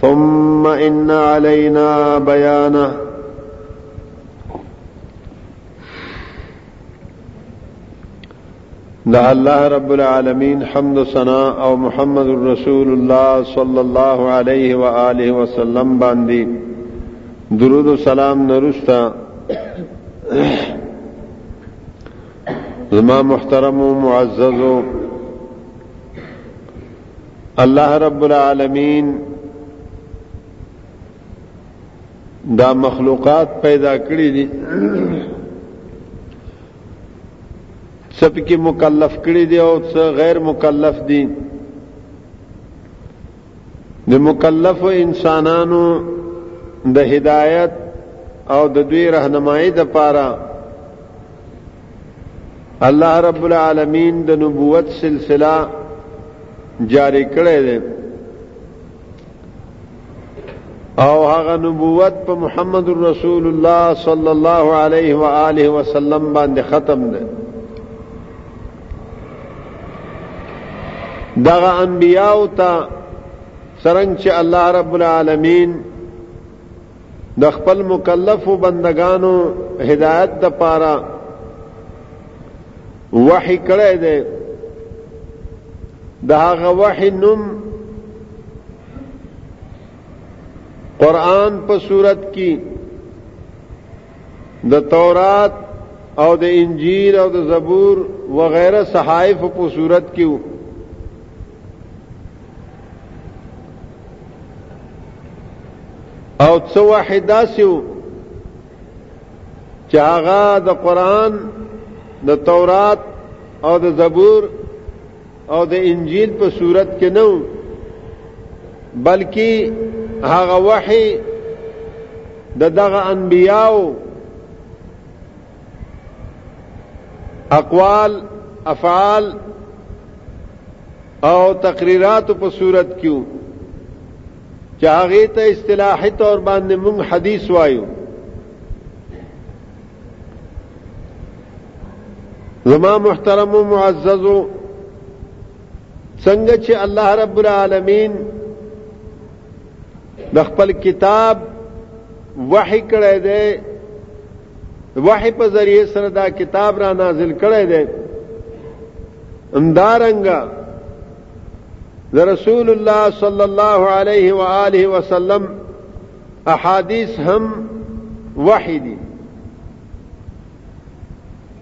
ثم ان علينا بيانه دا الله رب العالمین حمد ثنا او محمد رسول الله صلی الله علیه و آله وسلم باندې درود و سلام نرستا زما محترم و معزز الله رب العالمین دا مخلوقات پیدا کړی دي سب کې مکلف کړی دي او څه غیر مکلف دي د مکلف انسانانو د هدایت او د دوی رهنمایي د پاره الله رب العالمین د نبوت سلسله جاری کړی دی او هغه نبوت په محمد رسول الله صلی الله علیه و آله وسلم باندې ختم دی دغه انبیاء او تا سرنګ چې الله رب العالمین د خپل مکلفو بندګانو هدایت د پاره وحی کړی دی د هغه وحی نوم قران په صورت کې د تورات او د انجیل او د زبور وغیرہ صحائف په صورت کې او څو واحد داسیو چې هغه د قران د تورات او د زبور او د انجیل په صورت کې نه بلکې هغه وحي د دغه انبیاو اقوال افعال او تقریرات په صورت کې چې هغه ته اصطلاحي تور باندې موږ حدیث وایو زما محترم و معزز څنګه چې الله رب العالمین د خپل کتاب وحی کړی دی وحی په ذریعه سره دا کتاب را نازل کړی دی اندارنګا د رسول الله صلی الله علیه و آله وسلم احادیث هم وحی دي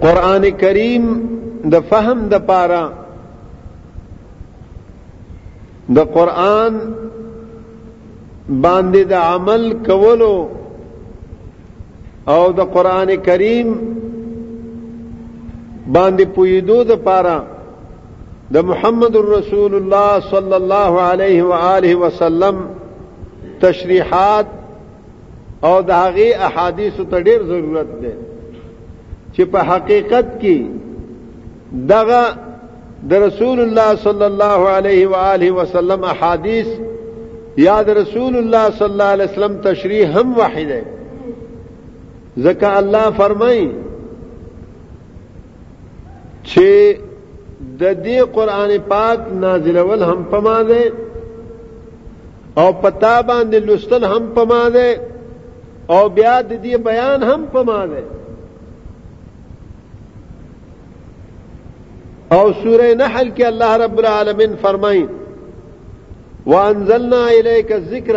قران کریم د فهم د پاره د قران باندې د عمل کولو او د قران کریم باندې پویدو د پاره د محمد رسول الله صلی الله علیه و آله وسلم تشریحات او د هغه احادیث ته ډیر ضرورت دی چې په حقیقت کې دغه د رسول الله صلی الله علیه و آله وسلم احادیث یا د رسول الله صلی الله علیه وسلم تشریح هم واحده ځکه الله فرمایي چې د دې قران پاک نازلول هم پما ده او پتا باندې لوستل هم پما ده او بیا د دې بیان هم پما ده او سوره نحل کې الله رب العالمین فرمایي وانزلنا الیک الذکر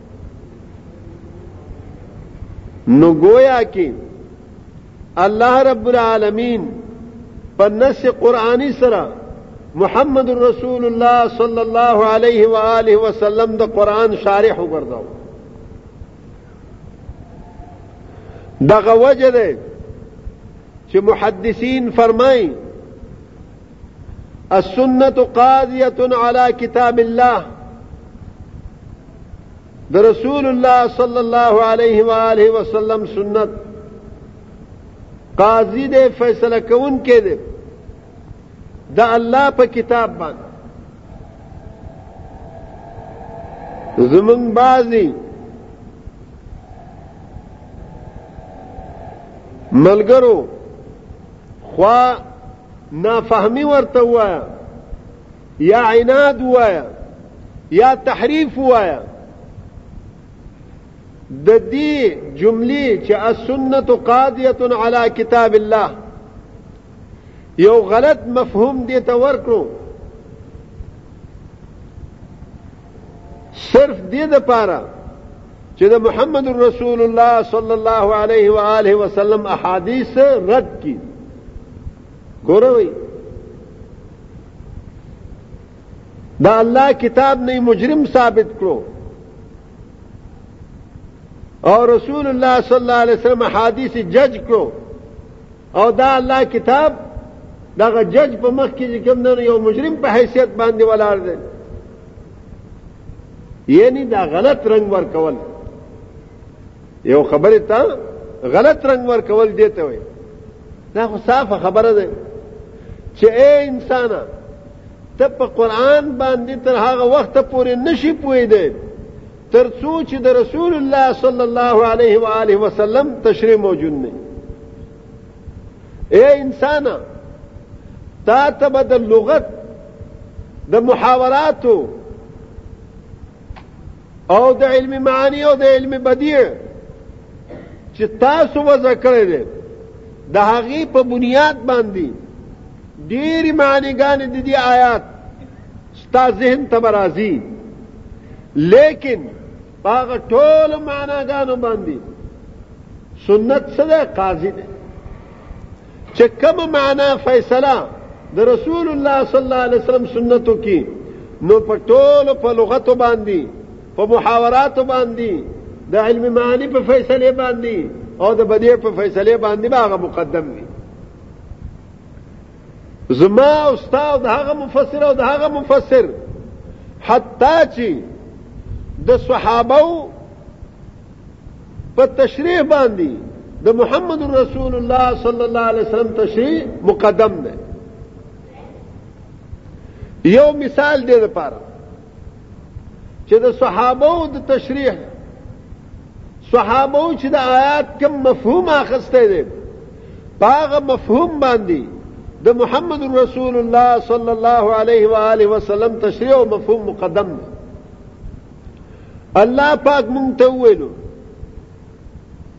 نو گویا کې الله رب العالمین په نص قرآنی سره محمد رسول الله صلی الله علیه و آله وسلم د قرآن شارح وګرځاو دغه وجه ده چې محدثین فرمایي السنة قاضية على كتاب الله د رسول الله صلی الله علیه و آله وسلم سنت قاضی دې فیصله کوون کې دې د الله په کتاب باندې زمون بازي ملګرو خوا نافهمی ورته وایا یا عناد وایا یا تحریف وایا د دې جملې چې السنت قاضیه علی کتاب الله یو غلط مفهوم دې ته ورکړو صرف دې لپاره چې د محمد رسول الله صلی الله علیه و آله وسلم احادیث رد کی ګوروي دا الله کتاب نه مجرم ثابت کړو او رسول الله صلی الله علیه وسلم حدیث جج کړو او دا الله کتاب دغه جج په مخ کې چې کوم نه یو مجرم په حیثیت باندې ولاړ دی یعنی دا غلط رنگ ور کول یو خبره ته غلط رنگ ور کول دی ته وي دا خو صافه خبره ده چې اے انسان ته په قران باندې تر هغه وخت پورې نشي پوي دی تر څو چې د رسول الله صلی الله علیه و آله وسلم تشریح موجود نه اے انسان تا ته به د لغت د محاوراتو او د علم معنی او د علم بدیع چې تاسو وځه کړی دی د هغې په بنیاد باندې ډېری معنیګانې د دې آیات ستا ذهن ته به راځي لیکن په هغه ټولو معناګانو باندې سنت څه دی قاضي دی چې کومه معنا فیصله د رسول الله صلی الله علیه وسلم سنتو کې نو په ټولو په لغتو باندې په محاوراتو باندې د علم معنی په فیصله باندې او د بدیع په فیصله باندې هغه مقدم دی زما او ستا او د هغه مفسر او د هغه مفسر حتی چې د صحابه په تشریح باندې د محمد رسول الله صلی الله علیه وسلم تشریح مقدم ده یو مثال دې لپاره چې د صحابو د تشریح صحابو چې د آیات کم مفهوم اخسته دي باغه مفهوم باندې د محمد رسول الله صلی الله علیه و آله وسلم تشریح او مفهوم مقدم دی الله پاک مونږ ته ویلو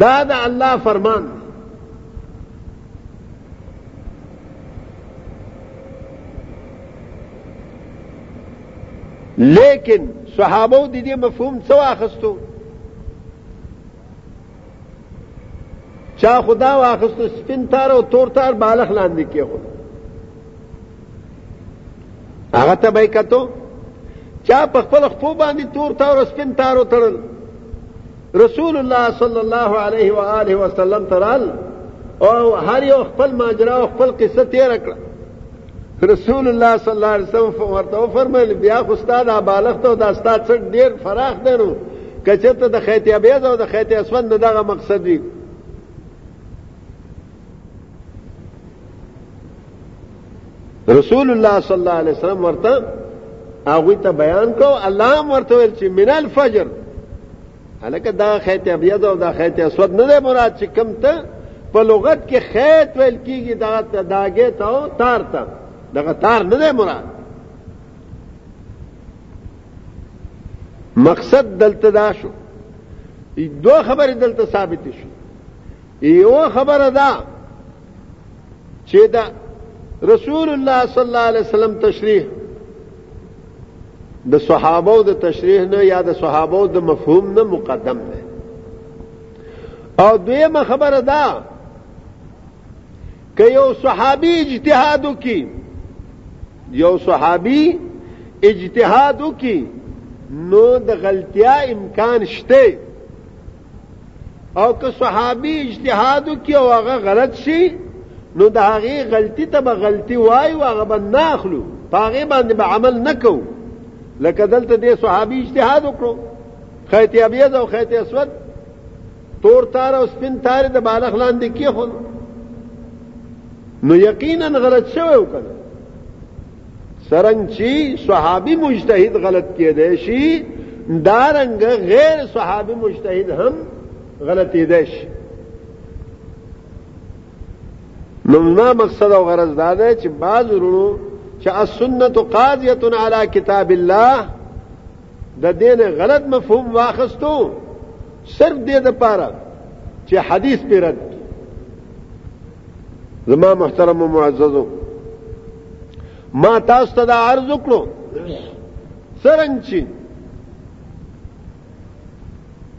دا د الله فرمان دی لیکن صحابه د دې مفهوم څه واخستو چا خدا واخستو سپین تار او تور تار بالغ لاندې کېغو هغه ته به کتو چا په خپل خپو باندې تور تار سپین تارو تړل رسول الله صلی الله علیه و آله وسلم ترال او هر یو خپل ماجرا او خپل قصه تیر کړه رسول الله صلی الله علیه وسلم ورته فرمایل بیا خو استاد بالغ ته دا استاد څخه ډیر فراخ درو کچته د خیتیابیز او د خیتیاسوند دغه مقصد وی رسول الله صلی الله علیه وسلم ورته هغه ته بیان کو الله ورته ویل چې من الفجر الکه دا خیت ابيض او دا خیت اسود نه ده مراد چې کم ته په لغت کې خیت ویل کیږي دا ته داګه ته او تار ته دغه تار نه ده مراد مقصد دلته دا شو دوه خبرې دلته ثابت شو یوه خبره ده چې د رسول الله صلی الله علیه وسلم تشریح د صحابه د تشریح نه یا د صحابه د مفهوم نه مقدم ده او دویمه خبره ده که یو صحابي اجتهاد وکي یو صحابي اجتهاد وکي نو د غلطیا امکان شته او که صحابي اجتهاد وکي او هغه غلط شي نو د هغه غلطي ته به غلطي وای او هغه به نه اخلو پاغه باندې به عمل نکو لکه دلته د صحابي اجتهاد وکړو خیت ابيض او خیت اسود تور تار او سپین تار د بالغ لاندې کیخل نو یقینا غلط شوی وکړ څرنګه چي صحابي مجتهد غلط کېدای شي دارنګه غیر صحابي مجتهد هم غلطېدای شي نو زما مقصد او غرض دا دی چې بعض ورونو چې السنت قاضیه علی کتاب الله د دین غلط مفهوم واخستو صرف دې د پاره چې حدیث پیرد زما محترم و معززو ما تاسو ته دا عرض وکړو څرنګه چې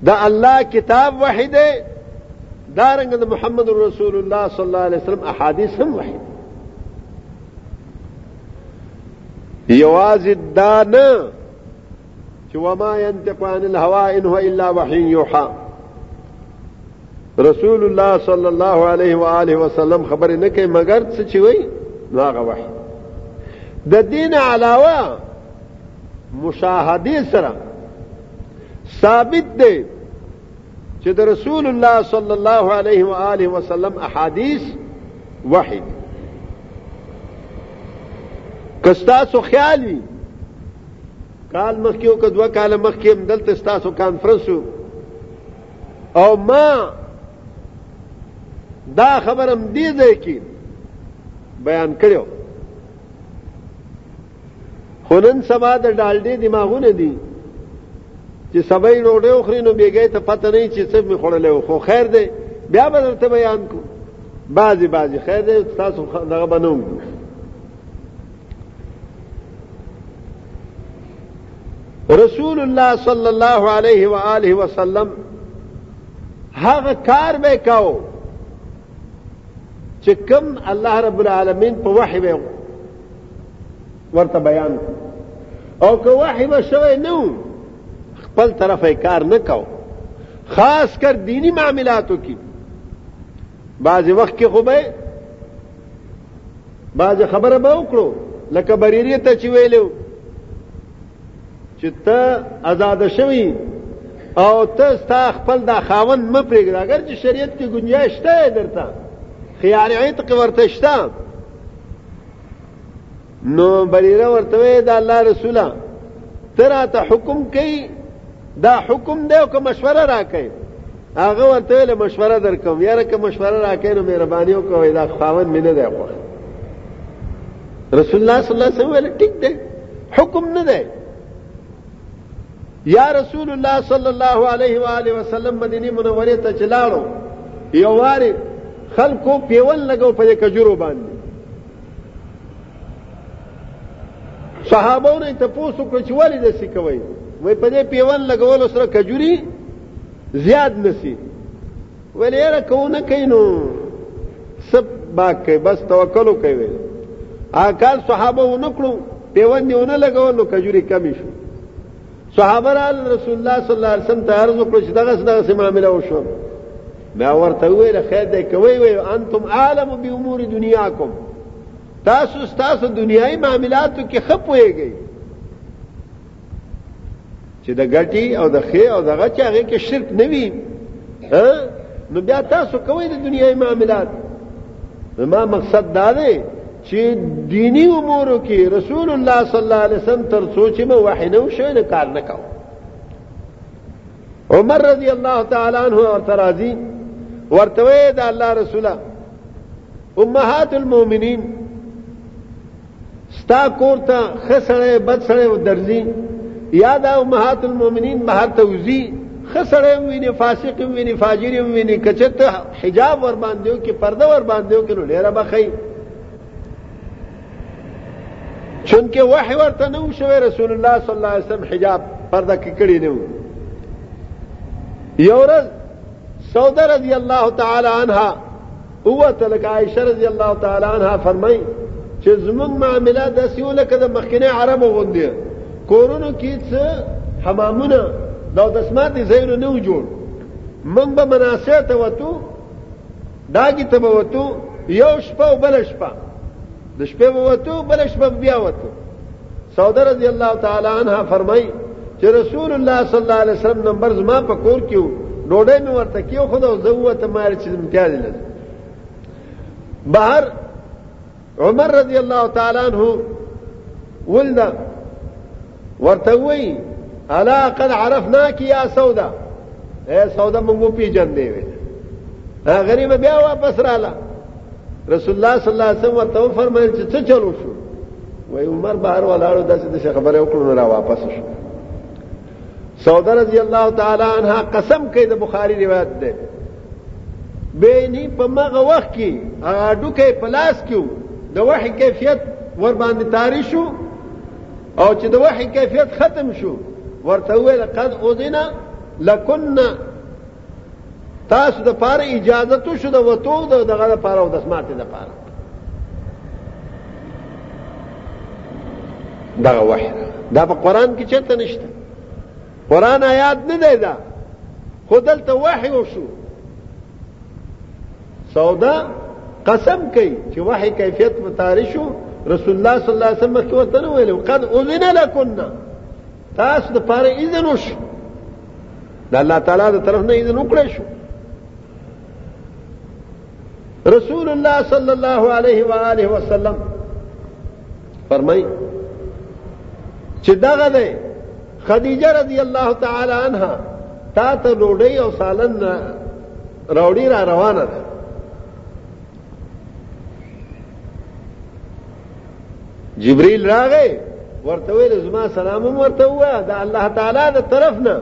دا الله کتاب وحی دی دا رنګ د محمد رسول الله صلی الله علیه وسلم احادیث هم وحی یوازې دا نه چې وما ينطق عن الهوى ان هو الا وحي يوحى رسول الله صلی الله علیه و آله وسلم خبرې نه کوي مګر څه چې وایي نو هغه وحي د دین علاوه مشاهده سره ثابت دی چې د رسول الله صلی الله علیه و آله وسلم احادیث وحي کستا سو خیالي کال مخکې او که دوه کاله مخکې هم دلته ستاسو کانفرنس او ما دا خبرم دې ځای کې بیان کړو خو نن سبا د ډالډې دماغونه دي چې سبای ډوډۍ وخوري نو بیګای ته پته نه چې څه می خوړلې خو خیر دی بیا به درته بیان کو بعضی بعضی خیر دی تاسو دغه بنوم رسول الله صلی الله علیه و آله وسلم هغه کار به کاو چې کوم الله رب العالمین په وحی به ورته بیان او که وحی به شوی نو خپل طرفه کار نه کاو خاص کر دینی معاملاتو کې بعضی وخت کې خو به بعضی خبره به وکړو لکه بریری ته چې ویلو چې ته آزاد شوی او ته ستا خپل دا خاوند م پرېږد اگر چې شریعت کې گنجائش شته درته خيار عتق ورته شته نو بریره ورته وی دا الله رسوله ترا ته حکم کوي دا حکم دی او که مشوره راکې هغه ورته له مشوره درکوم یاره که مشوره راکې نو مهرباني وکړئ دا خاوند مې نه دی خو رسول الله صلی الله علیه وسلم ویل ټیک دی حکم نه دی یا رسول الله صلی الله علیه و آله وسلم مدینه منوره ته چلاړو یو واره خلکو پیول لګو په کجورو باندې صحابو نه ته پوسو کړ چې ولی د سی کوي وای په دې پیوان لګول سره کجوري زیاد نسی ولی را کو نه کینو سب باک کوي بس توکل کوي اکال صحابه و نکړو پیوان دی و نه لګول کجوري کمی شو صحابه رال رسول الله صلی الله علیه وسلم ته عرض وکړ چې دغه دغه سم معاملې وشو بیا ورته ویل خیر دی کوي وي انتم عالم به امور دنیاکم تاسو تاسو دنیایي معاملاتو کې خپويږئ چې د غټي او د خې او د غچ هغه کې شرک نه وي نو بیا تاسو کوي د دنیایي معاملات زما مقصد دا دی چی دینی امورو کی رسول الله صلی الله علیه وسلم تر څو چې به وحی نه وشوی نه کار نه کاوه عمر رضی الله تعالی عنہ ورته راځي ورته وی دا الله رسوله امهات المؤمنین ستا کور ته خسړې بد سړې درځي یا دا امهات المؤمنین بهر ته وزي خسړې ویني فاسق ویني فاجر ویني کچته حجاب ورباندې وکړي پرده ورباندې وکړي نو ډېره به ښه چونکه وحی ورته نه شوی رسول الله صلی الله علیه وسلم حجاب پرده کې کړی نه و یو ورځ سوده رضی الله تعالی عنها اوته لکه عائشه رضی الله تعالی عنها فرمایي چې زمونږ معاملات د سیو لکه د مخکنه عربو غوندي کورونو کې څه حمامونه دا د اسمات زینو نه جوړ موږ به مناسې ته وتو ډاګي ته به وتو یو شپه او بل شپه د شپې به وتو بل شپه بیا وتو سوده رضی الله تعالی عنها فرمای چې رسول الله صلی الله علیه وسلم نمبر زما په کور کې ډوډۍ مې ورته کیو خو دا زوته مار چې امتیاز لږ بهر عمر رضی الله تعالی عنہ ولد ورته وی الا قد عرفناك يا سودا اے سودا موږ پیجن دی وی غریب بیا واپس رااله رسول الله صلی الله علیه وسلم ورته فرمایل چې څه چلو شو وای عمر بهر ولاړو داسې خبره وکړو را واپس شو سودا رضی الله تعالی عنها قسم کوي د بخاری روایت ده بینی په مغه وخت کې هغه ډوکه په لاس کې د وحي کیفیت ور باندې تاری شو او چې د وحي کیفیت ختم شو ورته ویل قد اذن لكنا تاسو د پاره اجازه تو شو د وتو د دغه لپاره او د سماعت لپاره دغه وحي دا په قران کې چته نشته قرآن آیات نه دی دا خو دلته وحی وشو سودا قسم کوي چې وحی کیفیت متاری شو رسول الله صلی الله علیه وسلم کې ورته نه ویل قد اذن لكن تاسو د پاره اذن وشو د الله تعالی د طرف نه اذن وکړی شو رسول الله صلی الله علیه و آله وسلم فرمای چې دغه ده خدیجه رضی الله تعالی عنها تا ته ډوډۍ او سالن راوړي را روانه ده جبريل راغی ورته ویل زما سلام ورته وای دا الله تعالی د طرف نه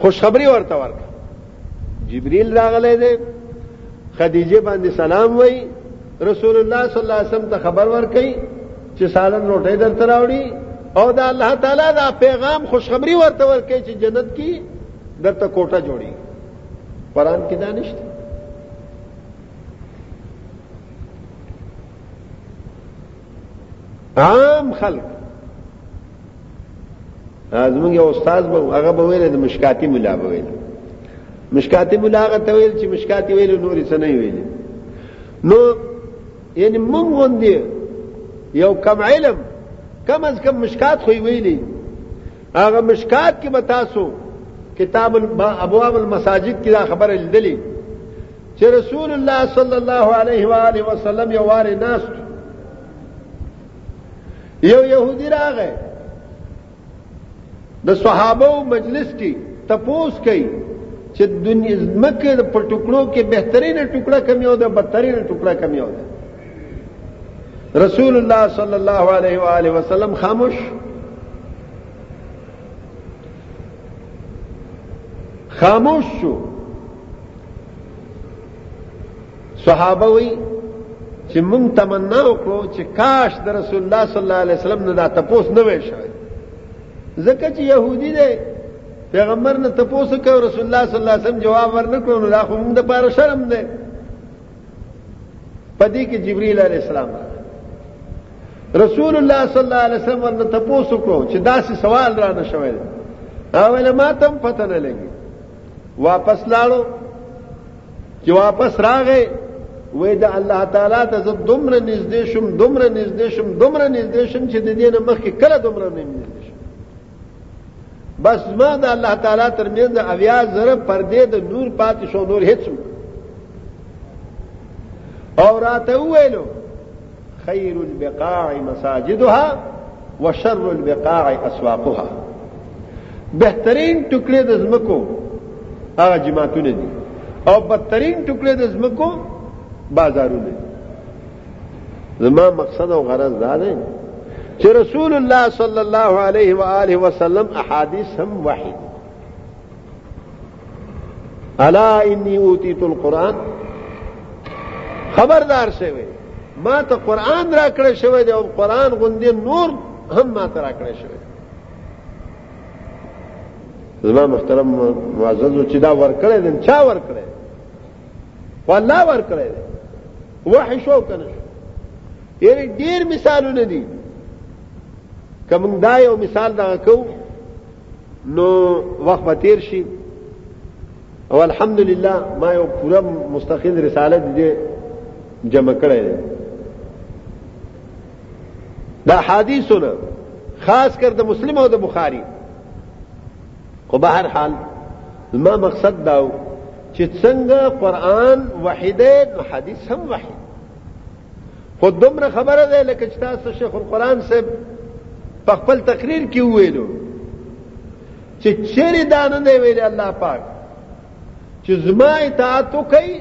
خوشخبری ورته ورکړه جبريل راغله ده خدیجه باندې سلام وای رسول الله صلی الله علیه وسلم ته خبر ورکړي چې سالن روټه در تراوړي او دا الله تعالی دا پیغام خوشخبری ورته ورکړي چې جنت کې درته کوټه جوړي قران کې دا نشته عام خلق زمونږ یو استاد به هغه به ویل د مشکاتی مولا به ویل مشکاتی مولا هغه ته ویل چې مشکاتی ویل نورې څه نه ویل نو یعنی مونږ غوندې یو کم علم کم از کم مشکات خو ویلې هغه مشکات کې به تاسو کتاب ابواب المساجد کې دا خبره لیدلې چې رسول الله صلی الله علیه و آله وسلم یو وار ناس یو يهودي راغی د صحابه مجلس کې تپوس کوي چې دنیا مکه په ټوکړو کې بهترینه ټوکړه کم یو ده بدترینه ټوکړه کم یو ده رسول الله صلی الله علیه و آله وسلم خاموش خاموش شو صحابه وی چې مونږ تمنا وکړو چې کاش د رسول الله صلی الله علیه وسلم نه دا تپوس نه وې شوی ځکه چې يهودي دی پیغمبر نه تپوس کوي رسول الله صلی الله علیه وسلم جواب ورنکړو نو دا خو مونږ د پاره شرم دی پدې کې جبرئیل علیه السلام رسول الله صلی الله علیه وسلم ورنه تپوس وکړو چې دا سوال را نه شوی او له ماتم پته نه لګي واپس لاړو چې واپس راغې وې د الله تعالی ته زه دومره نږدې شم دومره نږدې شم دومره نږدې شم چې د دې نه مخکې کله دومره نه نږدې شم بس ما د الله تعالی تر مینځ اویا زره پردې د نور پاتې شو نور هیڅ او راته ویلو خیر البقاع مساجدها وشر البقاع اسواقها بهترین ټوکړه د زمکو هغه جماعتونه دي او بدترین ټوکړه د زمکو بازارونه دي زما مقصد او غرض دا دی چې رسول الله صلی الله علیه و آله وسلم احادیث هم وحی الا انی اوتیت القرآن خبردار شوی ما ته قرآن را کړی شوی دی او قرآن غوندې نور هم ما ته را کړی شوی زما محترم معزز چې دا ورکړی دی چا ورکړی والله ورکړی دی وحی شو کنه شو یعنی ډیر مثالونه دي کوم دا یو مثال دا کو نو وخت به تیر شي او الحمدلله ما یو پوره مستقل رساله دې جمع کړې ده دا حدیثونه خاص کر د مسلم او د بخاری خو به هر حال ما مقصد داو چې څنګه قران وحیدین حدیث هم وحید خو دومره خبره ده لکه چې تاسو شیخ القرآن صاحب په خپل تقریر کې وویلو چې چیرې دا نه دی ویلي الله پاک چې زما اطاعت وکړي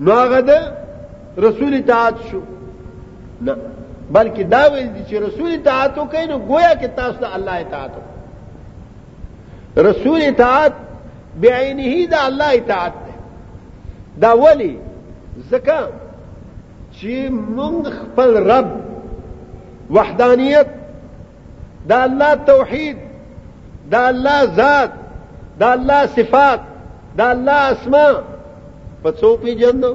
نو هغه د رسول اطاعت شو نه بلکې دا ویل دي چې رسول اطاعت وکړي نو گویا کې تاسو د الله اطاعت وکړي رسول اطاعت بعینه د الله اطاعت ده دا ولی زکه چې مونږ خپل رب وحدانیت دا الله توحید دا الله ذات دا الله صفات دا الله اسماء په څو پیجنو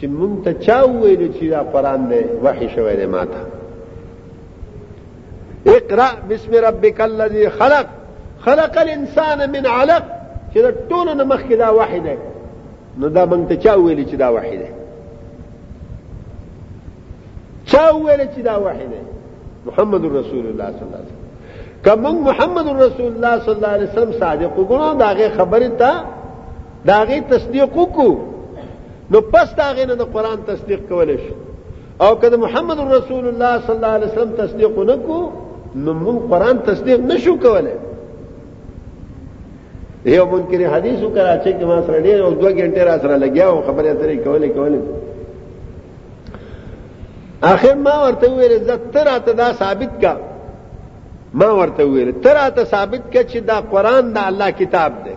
چې مونږ ته چا وویل چې دا قران دی وحی شوی دی ماته اقرا بسم ربک الذی خلق خلق الانسان من علق چې دا ټول نه مخکې دا وحی دی نو دا مونږ ته چا وویل چې دا وحی دی چا وویل چې دا وحی دی محمد رسول الله صلی الله علیه وسلم کوم محمد رسول الله صلی الله علیه وسلم صادق وګڼو داغه خبره ته د هغې تصدیق وکړو نو پس د هغې نه د قرآن تصدیق کولی شو او که د محمد رسول الله صلی الله علیه وسلم تصدیق ونه کړو نو موږ قرآن تصدیق نشو کولی یو منکر حدیث و کراچی کې ما سره ډېر او دوه ګنټې را سره لګیا او خبرې اترې کولې کولې آخر ما ورته ویل زه ته راته دا ثابت کا ما ورته ویل ته راته ثابت کا چې دا قرآن د الله کتاب دی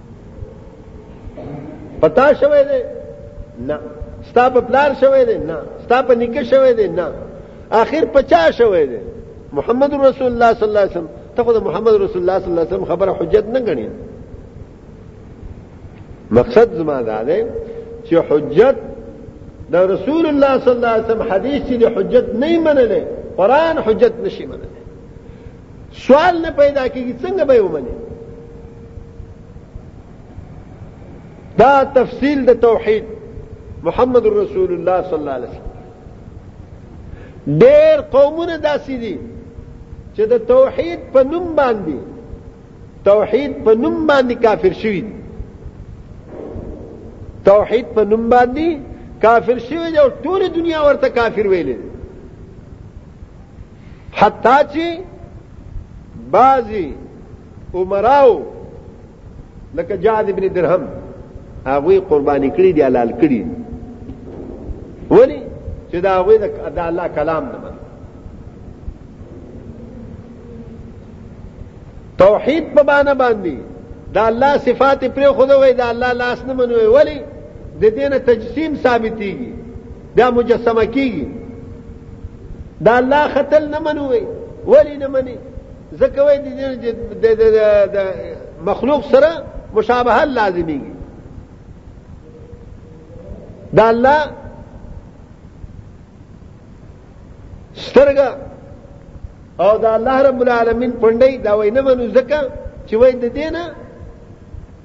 پتا شوه دې نه ستا په پلار شوه دې نه ستا په نیکه شوه دې نه اخر پچا شوه دې محمد رسول الله صلی الله علیه وسلم ته خو محمد رسول الله صلی الله علیه وسلم خبره حجت نه غني مقصد زما دا دی چې حجت د رسول الله صلی الله علیه وسلم حدیث چې حجت نه منلې قران حجت نشي منلې سوال نه پیدا کیږي څنګه به ومني دا تفصیل د توحید محمد رسول الله صلی الله علیه وسلم ډېر قومونه داسې دي چې د توحید په نوم باندې توحید په نوم باندې کافر شوی دي توحید په نوم باندې کافر شوی دی او ټول دنیا ورته کافر ویلې حتی چې بعضی عمراو لکه جعد ابن درهم هغه قرباني کړی دی حلال کړی ولی چې دا هغه د الله کلام نه توحید په باندې باندې دا الله صفات پر خود وای دا الله لاس نه منوي ولی د دینه تجسیم ثابتېږي بیا مجسمه کیږي دا الله خطل نه منو وي ولی نه مني ځکه وای د د مخلوق سره مشابهه لازمي دا الله سترګه او دا الله رب العالمین پندای دا وای نه منو ځکه چې وای د دینه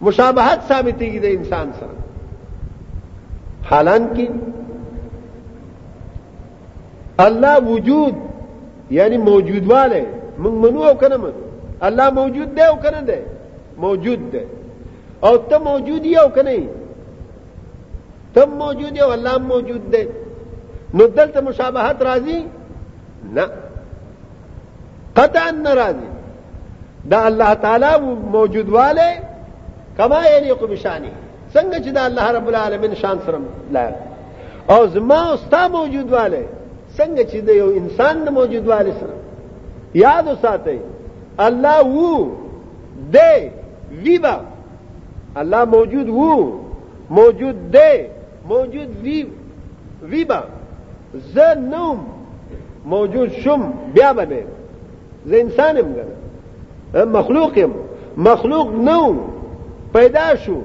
مشابهت ثابتېږي د انسان سره حالان کې الله وجود یعنی موجودواله موږ منو او کنه منو الله موجود دی او کنه دی موجود دی او ته موجود یې او کنه ته موجود یې او الله موجود دی نو دلته مشابهت راځي نه قطعا نه راځي د الله تعالی موجودواله کما یلیق بشانه څنګه چې د الله رب العالمین شان سره لایق او زما او ستا موجودواله څنګه چې د یو انسان د موجودواله سره یاد وساتئ الله وو دی ویبا الله موجود وو موجود دی موجود وی وی به زه نوم موجود شم بیا به نه زه انسان يم ګره مخلوق يم مخلوق نو پیدا شو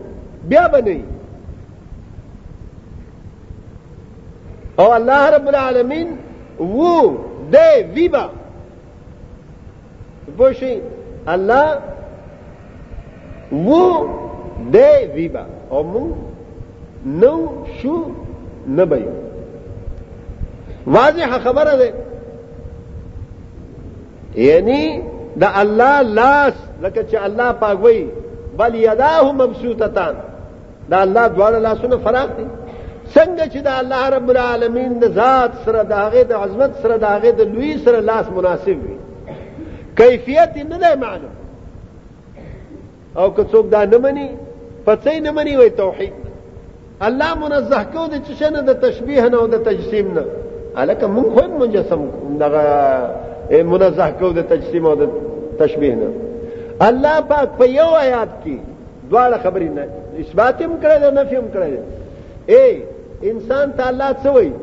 بیا به نه او الله رب العالمین وو د ویبا بوشي الله وو دی ویبا او مو نو شو نه به واضح خبره ده یعنی د الله لاس لکه چې الله پاک وایي بل یداه مبسوطتان دا الله دواړه لاسونه فراغ دي څنګه چې دا الله رب العالمین د ذات سره د هغه د عظمت سره د هغه د لوی سره لاس مناسب وي کیفیت نه دی معلوم او که څوک دا نه مني پڅې نه مني وای توحید الله منزه کو د چشنه د تشبیه نه او د تجسیم نه الکه مونږ هم مجسم دغه منزه کو د تجسیم او د تشبیه نه الله پاک په یو آیات کې دواړه خبرې نه اثبات هم کړی دی نفي هم کړی دی اے انسان ته الله څه وایي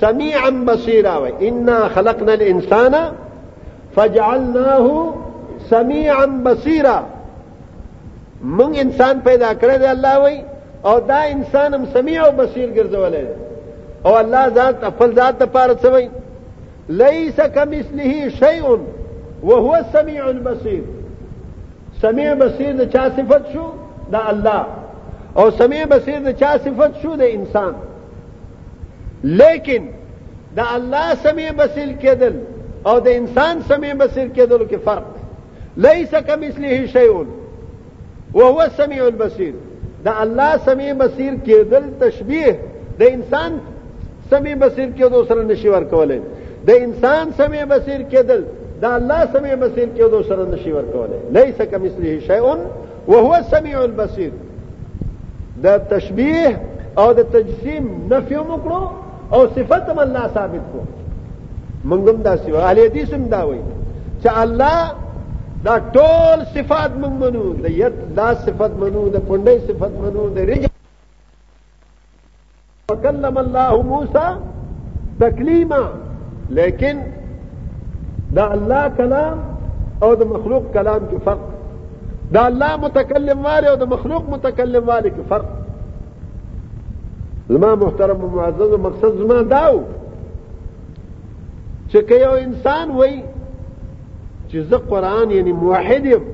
سميعا بصيرا وایي انا خلقنا الانسان فجعلناه سميعا بصيرا موږ انسان پیدا کړی دی الله وایي او دا انسان هم سميع او بصير ګرځولای او الله ذات خپل ذات ته پاره څه وایي ليس کمثله شيء وهو السميع البصير سميع بصير د چا صفت شو د الله او سميع بصير د چا صفت شو د انسان لیکن د الله سميع بصير کېدل او د انسان سميع بصير کېدل کې فرق ليس کمثله شيء وهو السميع البصير د الله سميع بصير کېدل تشبيه د انسان سميع بصير کېدو سره نشي ورکولای د انسان سميع بصير کېدل د الله سميع بصير کېدو سره نشي ورکولای ليس كمثله شيء وهو السميع البصير د تشبيه او د تجسيم نفي وکړو او صفت هم الله ثابت کو مونږ هم دا سیو اهل حدیث هم دا وایي چې الله دا ټول صفات مونږ منو د ید لا صفت منو د کونډې صفت منو د رجل وکلم الله موسی تکلیما لیکن دا الله کلام او د مخلوق کلام کې فرق دا الله متکلم والے او د مخلوق متکلم والے کې فرق زما محترم و معزز و مقصد زما داو چې که یو انسان وای چې زه قران یعنی موحد یم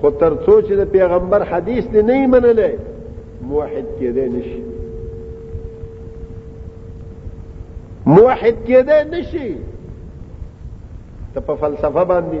خو تر څو چې د پیغمبر حدیث دې نه منلې موحد کېدې نشي موحد کېدې نشي ته په فلسفه باندې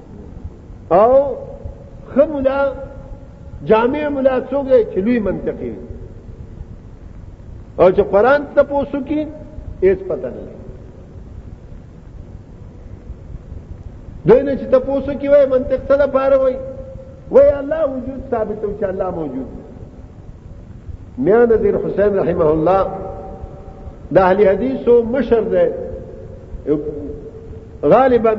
او خمولا جامع مولا څوک دی چې لوی منطقي او چې قران ته پوسو کې هیڅ پته نه لري دوی نه چې ته پوسو کې وای منطق ته لپاره وای وای الله وجود ثابت او چې الله موجود میان نذیر حسین رحمه الله د اهل حدیثو مشر دی غالباً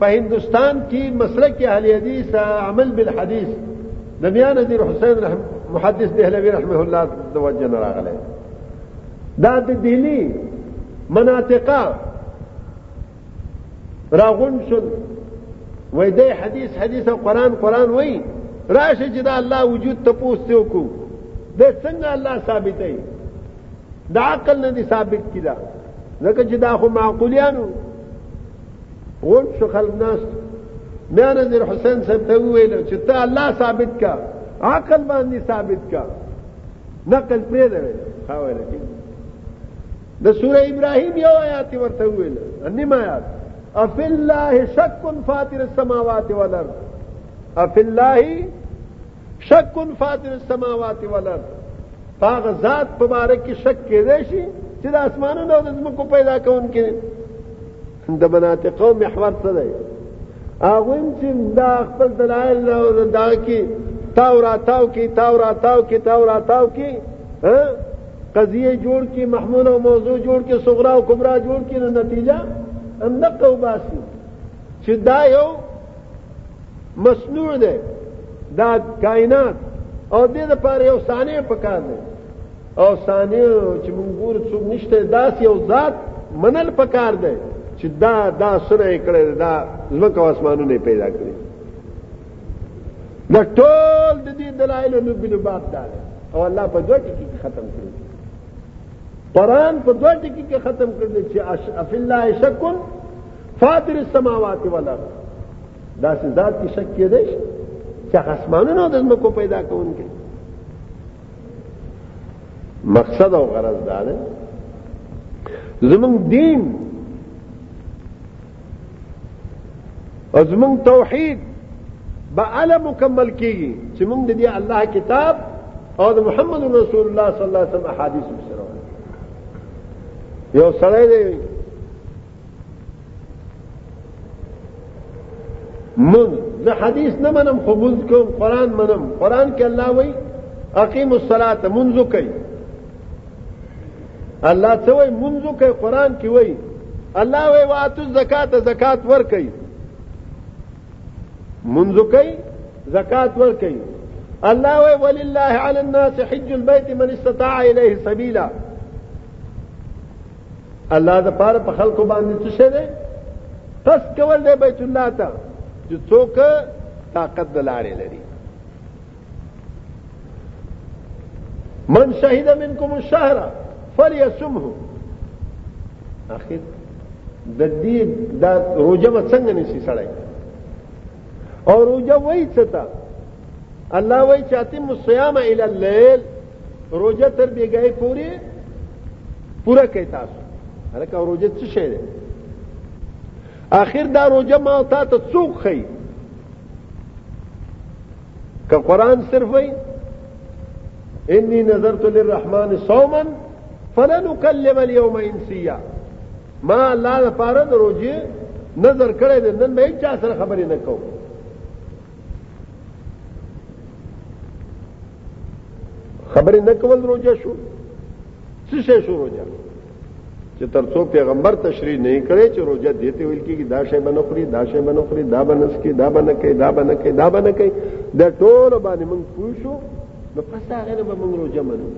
په هندوستان کی مسلک اهل حدیث عمل بالحدیث د میا نذیر حسین رحم محدث دهلوی رحمه الله د وجه نه راغلی دا د دهلی مناطقه راغون شول وای د حدیث حدیث او قران قران وای راشه چې دا الله وجود ته پوښتې وکړو د څنګه الله ثابتې د عقل نه دي ثابت کړه ځکه چې دا خو معقولیانو غون شو خلک ناس مې نظر حسین صاحب ته ویل چې ته الله ثابت کا عقل باندې ثابت کا نقل پرې ده خاوې لري د سوره ابراهيم یو آیات ورته ویل انیم آیات اف الله شک فاطر السماوات والارض اف الله شک فاطر السماوات والارض پاغه ذات په باره کې شک کېدای شي چې د اسمانونو او د ځمکو پیدا کونکي د مناطقو محور څه دی هغه چې دا خپل دلایل دا دا کې تاو راتاو کې تاو راتاو کې تاو راتاو کې ها قضیه جوړ کې محمول او موضوع جوړ کې صغرا او کبرا جوړ کې نو نتیجه اندقه وباسي چې دا یو مصنوع دی دا کائنات او دې د پاره یو ثانې پکار دی او ثانې چې موږ ګورو څوک نشته داس یو ذات منل پکار دی چې دا دا سره کړی دا زمکه اسمانونه پیدا کړی دا ټول د دې دلایل نو بل باب دا او الله په دوه ټکی ختم کړی قران په دوه ټکی کې ختم کړی چې اف الله شکن فاطر السماوات والارض دا سې ذات کې شک کې دی چې اسمانونو د زمکو پیدا کوونکی مقصد او غرض دا ده زمون دین او زمون توحید به اله مکمل کیږي چې موږ د دې الله کتاب او د محمد رسول الله صلی الله علیه وسلم احادیث سره یو سره دی من زه حدیث نه منم خو منځ کوم قران منم قران کې الله وایي اقیم الصلاه منځ کوي الله څه وایي منځ کوي قران کې وایي الله وایي واتو زکات زکات ور کوي منځ کوي زکات ور کوي الله وایي ولله علی الناس حج البيت من استطاع الیه سبیلا الله د پاره په خلکو باندې څه شه ده قصد کول دی بیت الله ته چې څوک طاقت د لارې لري من شهد منکم الشهر فليصمه اخر د دې د روزه به څنګه نشي سړی او روزه وای څه تا الله وای چې اتم الصيام الى الليل روزه تر بیګای پوری پورا کوي تاسو هرکه روزه څه شي ده اخر دا روزه ما او تا ته څوک خي که قران صرف وي اني نظرت للرحمن صوما فلن اكلم اليوم انسيا ما الله لپاره د روزه نظر کړی دی نن به چا سره خبرې نه کوم خبرې نه کول روزه شو څه شي شو روزه چې ترڅو پیغمبر تشریح نه کړي چې روزه دیته ویل کېږي دا شی بنه خوري دا شی بنه خوري دا بنس کې دا بنه کوي دا بنه کوي دا بنه کوي دا ټول باندې موږ پوه شو نو پس هغه نه به موږ روزه منو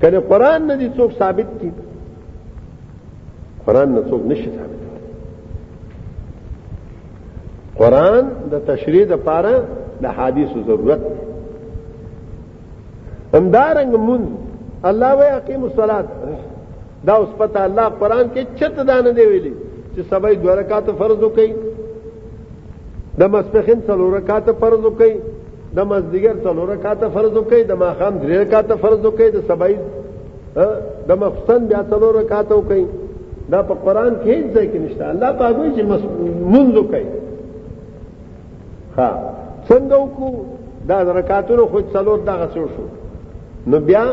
کله قران نه دي څوک ثابت کی قران نه څوک نشي ثابت قران د تشریح د پاره د حدیث ضرورت همدارنګ مون الله وی اقیم الصلاه دا اوس پته الله قران کې چت دانه دی ویلي چې سبا دوه رکعات فرض وکړي د مسپخین څلور رکعات فرض وکړي د مازدیګر څلور رکعات فرض وکړي د ماخام درې رکعات فرض وکړي د سبا د مخستن بیا څلور رکعات وکړي دا په قران کې هیڅ ځای کې نشته الله پاک وایي چې منځ وکړي ها څنګه وکړو دا رکعاتونو خو څلور دغه څو شو نو بیا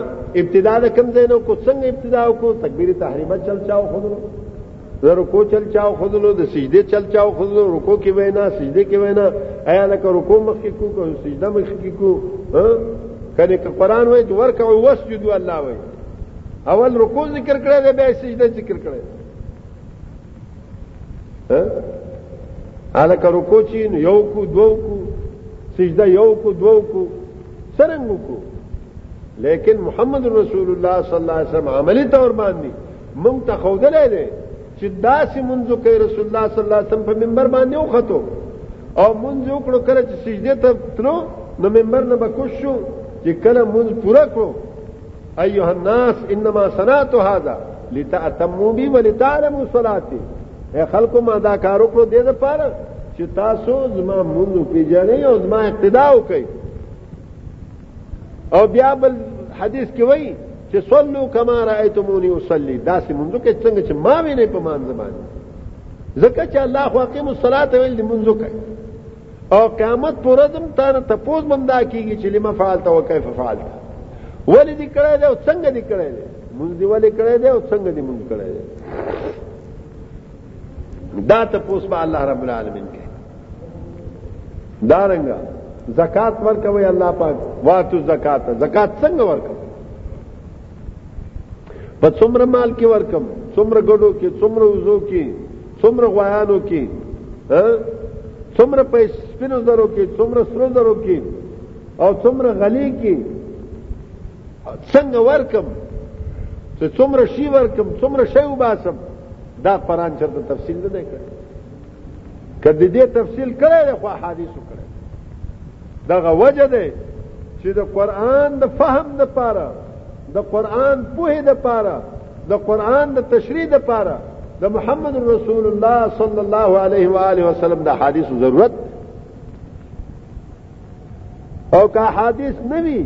ابتدا د کم ځای نو کو څنګه ابتدا وکړو تکبیر تحریمه چل چاو خو د رکوع چل چاو خذلو د سجده چل چاو خذلو رکوع کې وینا سجده کې وینا ایا لکه رکوع مخ کې کو کو سجده مخ کې کو ها کله ک قران وای چې ورکع او وسجد الله وای اول رکوع ذکر کړی دی بیا سجده ذکر کړی ها الکه رکوع چې یو کو دوو کو سجده یو کو دوو کو سرنګ کو لیکن محمد رسول الله صلی الله علیه وسلم عملی طور باندې مونږ ته خودلې ده چې داسې منځ کوي رسول الله صلی الله علیه وسلم په منبر باندې وختو او منځ وکړو کله چې سجده ته تلو نو منبر نه بکوش شو چې کله منځ پوره کړو ايها الناس انما صنعت هذا لتاتموا بي ولتعلموا صلاتي اے خلکو ما دا کار وکړو دې لپاره چې تاسو زما منځ پیژنئ او زما اقتدا وکړئ او بیا بل حدیث کې وایي چې صلو کما رایتمونی اصلي دا سي منځو کې څنګه چې ما وینې په مان زمان زکه چې الله خو اقیم الصلاه ویل دي منځو کې او قیامت پر ادم تر تپوز بندا کیږي چې لما فعلت او کیف فعلت ولې دې کړه دې او څنګه دې کړه دې مونږ دې ولې کړه دې او څنګه دې مونږ کړه دې دا تپوس به الله رب العالمین کې دارنګه زکات ورکوي الله پاک واتو زکات زکات څنګه ورکم په څومره مال کې ورکم څومره ګډو کې څومره وزو کې څومره غوایانو کې څومره په سپینو زرو کې څومره سرو زرو کې او څومره غلي کې څنګه ورکم چې څومره شی ورکم څومره شی وباسم دا قران چرته تفصیل نه دی کړی که ددې تفصیل کړی دی خو احادیثو کړی دغه وجه دی چې د قرآن د فهم د پاره د قرآن پوهې د پاره د قرآن د تشریح د پاره د محمد رسول الله صلی الله علیه و آله وسلم د حدیث ضرورت او که حدیث نوی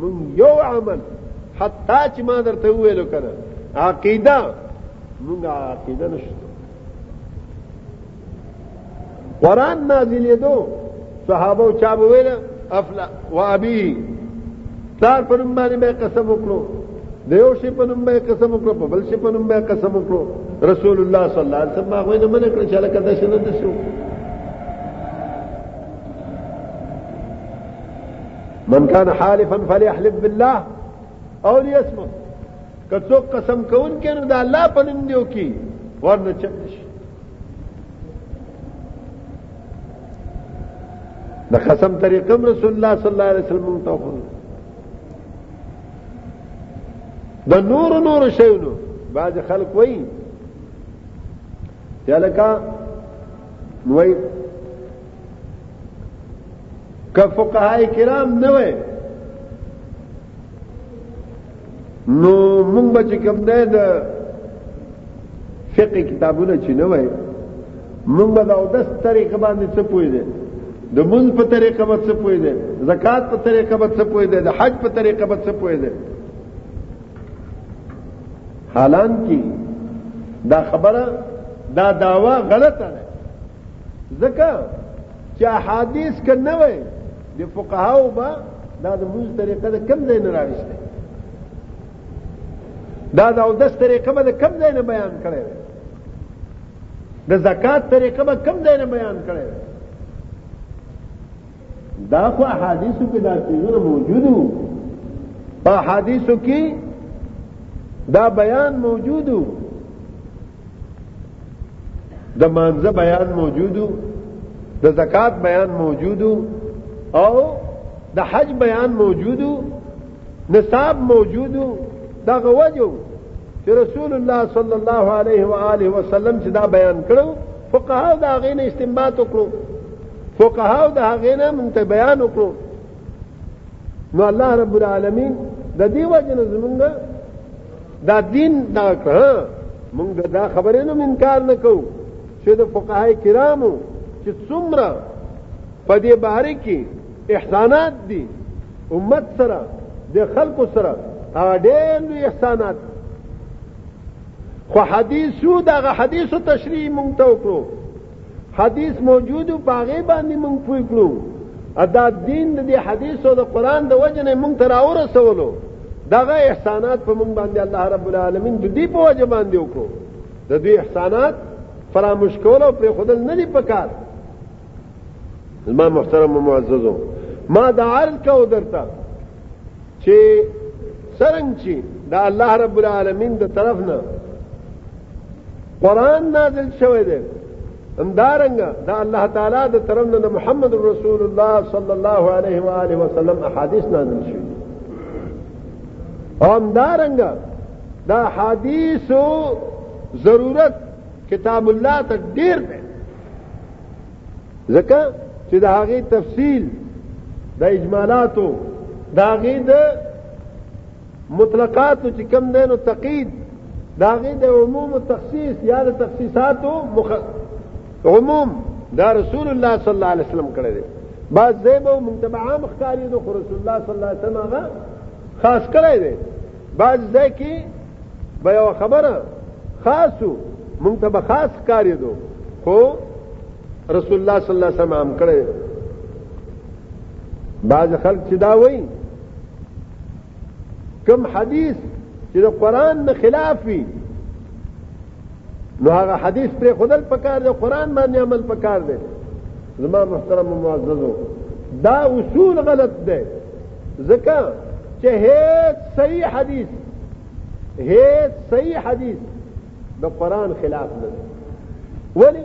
من یو عمل حتی چې ما درته ویلو کنه عقیده موږ عقیده نشته قرآن نازلېدو صحابه چا به ویل افلا و ابيه پلار په نوم باندې به قسم وکړو د یو شي په نوم به قسم وکړو په بل شي په نوم به قسم وکړو رسول الله صلی الله علیه وسلم هغه نه منع کړ چې لکه دا شنه د شو من كان حالفا فليحلف بالله او ليسمت که څوک قسم کون کې نو د الله په نوم دیو کې ورنه چت شي د قسم طریقه رسول الله صلی الله علیه وسلم ته خو د نور نور شیونو بعض خلک وایي یا لکه وایي که فقهای کرام نه وای نو مونږ به چې کوم دی د فقه کتابونه چې نه وای مونږ به د اودس طریقه باندې څه پوی دی د مونږ په طریقه به څه پوی دی زکات په طریقه به څه پوی دی د حج په طریقه به څه پوی دی حالان کې دا خبره دا داوا غلطه ده ځکه چې احادیث کې نه وي د فقهاو با دا د موږ طریقه د کم ځای نه راوښته دا د او داس طریقه به کم ځای نه بیان کړي د زکات طریقه به کم ځای نه بیان کړي دا خو احادیثو کې دا چیزونه موجود وو په احادیثو کې دا بیان موجود وو د مانزه بیان موجود وو د زکات بیان موجود وو او د حج بیان موجود وو نصاب موجود دا غوجو چې رسول الله صلی الله علیه و آله وسلم چې دا بیان کړو فقها دا غینه استنباط وکړو فقها دا غینه مونږ ته بیان وکړو نو الله رب العالمین د دې وجنه زمونږ دا دین دا کړ مونږ دا خبرې نو انکار نکو چې د فقهای کرامو چې څومره په دې باره کې احسانات دي امت سره د خلکو سره هغه ډېر لوی احسانات خو حدیثو دغه حدیثو تشریح مونږ ته وکړو حدیث موجود او باغې باندې مونږ پوي کړو ادا دین د دې حدیثو د قران د وجه نه مونږ ته راورسولو دغه احسانات په مونږ باندې الله رب العالمین د دې په وجه باندې وکړو د دې احسانات فراموش کول او پر خودل نه دی پکار زما محترم معززو ما دا عرض کاو درته چې سرنګ چې دا الله رب العالمین د طرف نه قران نازل شوی دی اندارنګ دا الله تعالی د طرف نه محمد رسول الله صلی الله علیه و آله وسلم احادیث نازل شوی او اندارنګ دا حدیثو ضرورت کتاب الله ته ډیر دی ځکه چې د هغه تفصیل د اجمالاتو د هغه د مطلقاتو چې کم دینو تقید د هغه د عموم او تخصیص یا د تخصیصاتو مخ... عموم دا رسول الله صلی الله علیه وسلم کړی دی بعض زیبو منتبعام ښکاری دو خو رسول الله صلی الله علیه وسلم هغه خاص کړی دی بعض ځای کې به یو خبره خاصو مونږ ته به خاص کاری دو خو رسول الله صلی الله علیه وسلم هم کړی بعض خلک چې دا وایي کوم حدیث چې د قران نه خلاف وي نو هغه حدیث پر خودل پکار دی قران باندې عمل پکار دی زما محترم معززو دا اصول غلط دی ځکه چې هیڅ صحیح حدیث هیڅ صحیح حدیث د قران خلاف نه ولی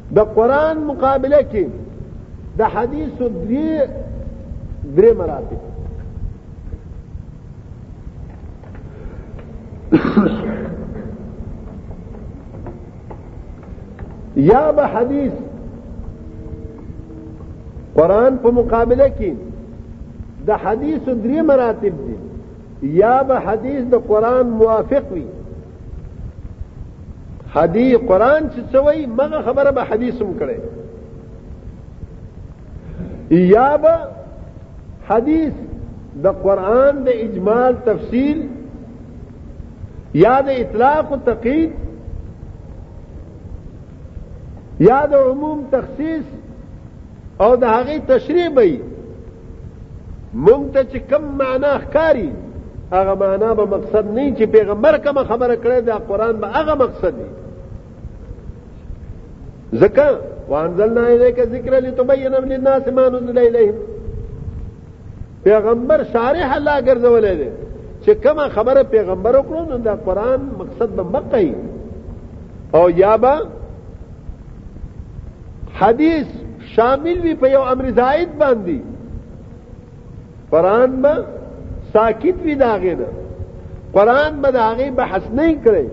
د قرآن مقابله کې د حدیثو درې درې مراتب یا به حدیث قرآن په مقابله کې د حدیثو درې مراتب دي یا به حدیث د قران موافق وي حدیث قران چې څه وایي مغه خبره به حدیث هم کړي یا به حدیث د قران د اجمال تفصیل یا د اطلاق او تقید یا د عموم تخصیص او د هغه تشریح به مونږ ته چې کم معنا ښکاری هغه معنا به مقصد نه چې پیغمبر کوم خبره کړې دا قران به هغه مقصد دی ځکه وانزلنا الیک ذکر لتبین للناس ما نزل الیهم پیغمبر شارح الله ګرځولې دي چې کومه خبره پیغمبر وکړو نو دا قران مقصد به مقی او یا به حدیث شامل وي په یو امر زائد باندې قران به ساکت وي داغه نه قران به داغه بحث نه کړي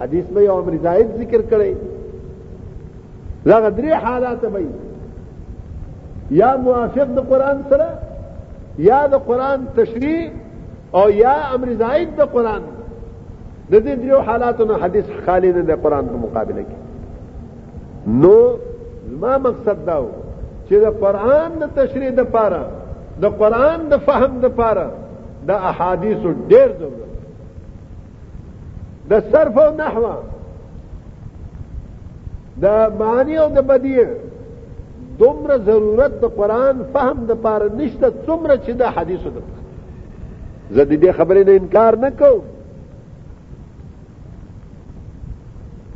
حدیث به یو امر زائد ذکر کړي دغه درې حالات به یا موافق د قران سره یا د قران تشریح او یا امر زائد د قران د دې دریو حالاتو نه حدیث خالی نه د قران په مقابله کې نو زما مقصد دا و چې د قران د تشریح د پاره د قران د فهم د پاره د احادیث ډېر ضرورت د صرف او نحو د معنی او د بدیع دومره ضرورت د قران فهم د پاره نشته څومره چې د حدیثو د زه د دې خبرې نه انکار نه کوم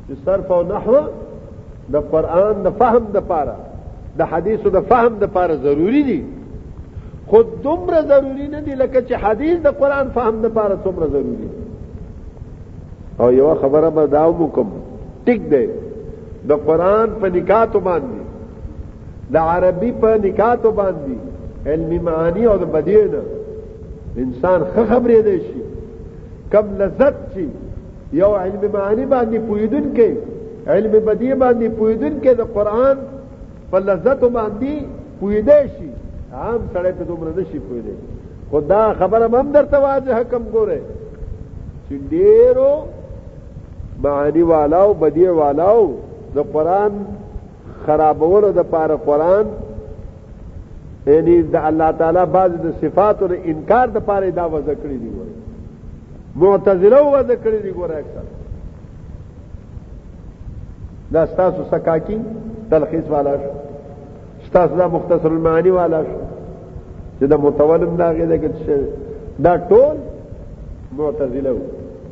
چې صرف او نحو د قران د فهم د پاره د حدیثو د فهم د پاره ضروری دي خود دومره ضروری نه دي لکه چې حدیث د قران فهم د پاره څومره ضروری دي او یو خبره به دا وکم ټیک دی د قران په نکاتو باندې د عربي په نکاتو باندې علمي معانی او د بدیع نه انسان خه خبرې دی شي کم لذت چې یو علم معنی باندې پویدون کې علم بدی باندې پویدون کې د قران په لذت باندې پویدې شي عام سړی په دومره نشي پویدې خدا خبره هم درته واضح کم ګوره چې ډیرو معنی والاو بدی والاو د قران خرابولو د پاره قرآن یعنی د الله تعالی بعض د صفاتو د انکار د پاره دا وضع کړی دی ګوره معتزله وضع کړی دی ګوره اکثر دا ستاسو سکاکی تلخیص والا شو ستاسو دا مختصر المعانی والا شو چې دا متولم دا غیده کې دا ټول معتزله وو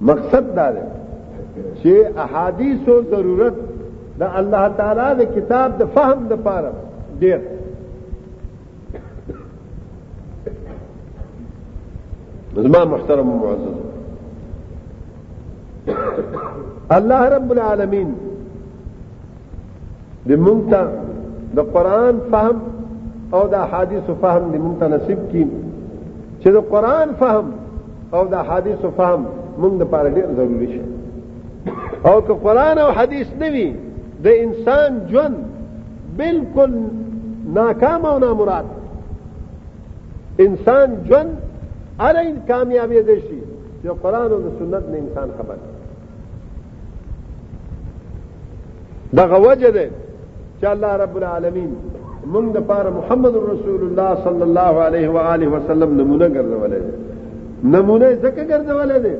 مقصد دا دی چې احادیثو ضرورت د الله تعالی د کتاب د فهم د پاره ډیر زما محترم معزز الله رب العالمین دې مونږ ته د قران فهم او د احادیث فهم دې مونږ ته نصیب کړي چې د قران فهم او د احادیث فهم مونږ د پاره ډیر ضروری شي او که قران او حدیث نه وي د انسان ژوند بالکل ناکام او نامراد انسان ژوند اره کامیابی دي شي چې قران او سنت نه انسان خبر دغه وجه ده چې الله رب العالمین موږ د پاره محمد رسول الله صلی الله علیه و آله وسلم نمونه ګرځولې ده نمونه ځکه ګرځولې ده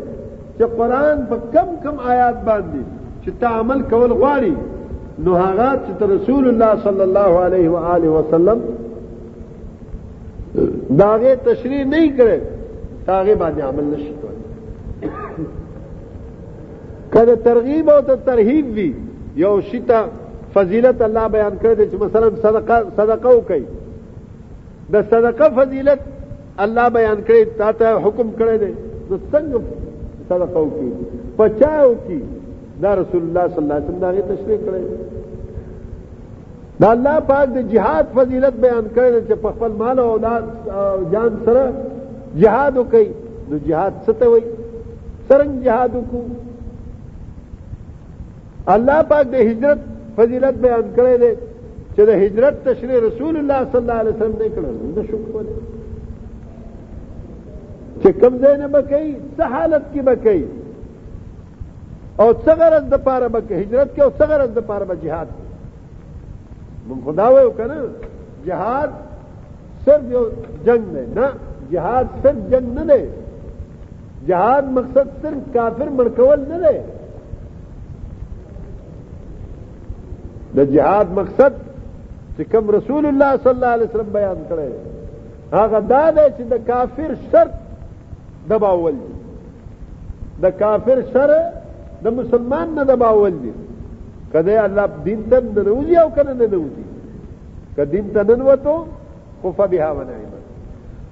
چې قران په کم کم آیات باندې چې تعامل کول غواړي نو هغه چې رسول الله صلی الله علیه و آله وسلم داغه تشریح نه کړي داغه باندې عمل نشي کوي کله ترغیب او ترهیب وی یو شتا فضیلت الله بیان کړی چې مثلا صدقه صدقه وکي د صدقه فضیلت الله بیان کړی تا ته حکم کړی دی نو څنګه صدقه وکي پچاو کی دا رسول الله صلی الله علیه وسلم دا تشریح کړی د الله پاک د جهاد فضیلت بیان کړی چې په خپل مال او اولاد جان سره جهاد وکړي نو جهاد څه ته وایي څرنګه جهاد وکړو الله پاک د هجرت فضیلت بیان کړی دی چې د هجرت تشریح رسول الله صلی الله علیه وسلم نه کړل نه شو کولای چې کوم ځای نه بکې څه حالت کې بکې او څه غرض د پاره به کې هجرت کې او څه غرض د پاره به جهاد کې مونږ خدا وایو کنه جهاد صرف یو جنگ نه نه جهاد صرف جنگ نه دی جهاد مقصد صرف کافر مړکول نه دی د جهاد مقصد چې کوم رسول الله صلی الله علیه وسلم بیان کړی هغه دا دی چې د کافر شرط دباول دي د کافر شر د مسلمان نه دباول دي کله الله دین ته ننوځي او کنه ننوځي که دین ته ننوتو خو فبها ونعم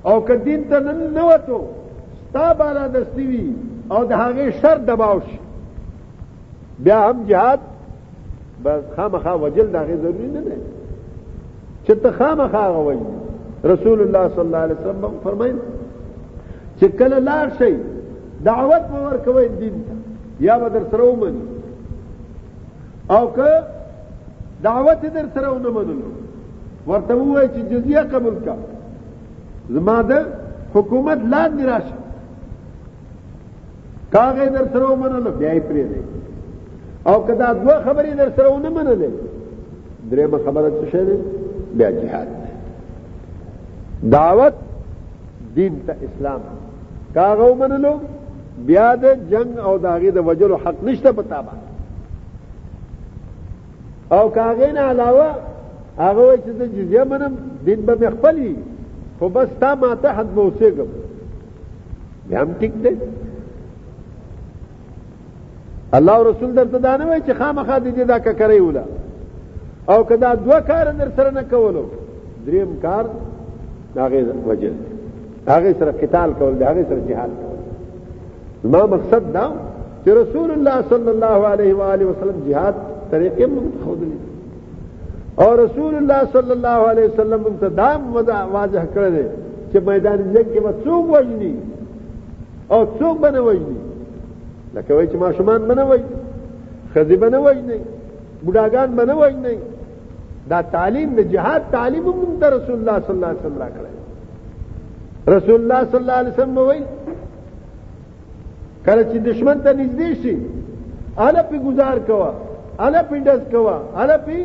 او که دین ته ننوتو ستا بالا دستی وي او د هغه شر دباو شي بیا هم جهاد بس خامخا وجل دا غي ضروري نه ده چې ته خامخا غوي رسول الله صلی الله علیه وسلم فرمایي چې کله لار شي دعوت به ورکوي دین ته یا به در سره ومني او که دعوت در سره ونه منلو ورته وایي چې جزیه قبول کا زما ده حکومت لاندې راشه کاغه در سره ومنل بیا یې پرې دی او کدا دوه خبرې در سره ونه منل درېمه خبره څه شي بیا جهاد دعوت دین ته اسلام کاغه ومنلو بیا د جنگ او داغه د وجلو حق نشته پتا با او کاغه نه علاوه هغه چې د جزیه منم دین به مخفلی خو بس تا ما ته حد موسیګم بیا هم ټیک دی الله رسول درته دا نه وای چې خامخا دې دا ککرې ولا او کدا دوه کار در سره نه کولو دریم کار داغه وجه هغه سره قتال کول دی هغه سره جهاد کول ما مقصد دا چې رسول الله صلی الله علیه و آله وسلم جهاد طریقې مخ خو دي او رسول الله صلی الله علیه وسلم موږ ته دا واضح کړی دی چې میدان جنګ کې به څوک وژني او څوک به نه وژني لکه وایي چې ماشومان به نه وژني ښځې به نه وژني بوډاګان به نه وژني دا تعلیم د جهاد تعلیم هم موږ ته رسول الله صلی الله علیه وسلم راکړی رسول الله صلی الله علیه وسلم وایي کله چې دشمن ته نږدې شي اله په گزار کوه اله په ډز کوه اله په